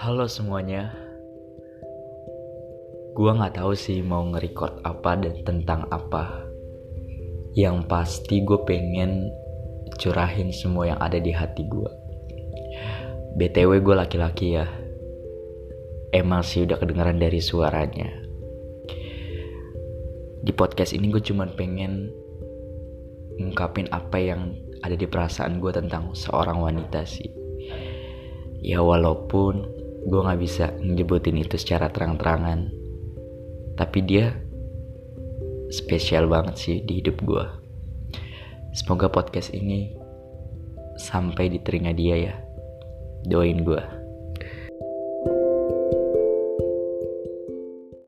Halo semuanya. Gua nggak tahu sih mau nge-record apa dan tentang apa. Yang pasti gue pengen curahin semua yang ada di hati gue. BTW gue laki-laki ya. Emang sih udah kedengeran dari suaranya. Di podcast ini gue cuman pengen ngungkapin apa yang ada di perasaan gue tentang seorang wanita sih ya walaupun gue gak bisa nyebutin itu secara terang-terangan. Tapi dia spesial banget sih di hidup gue semoga podcast ini sampai di telinga dia ya. Doain gue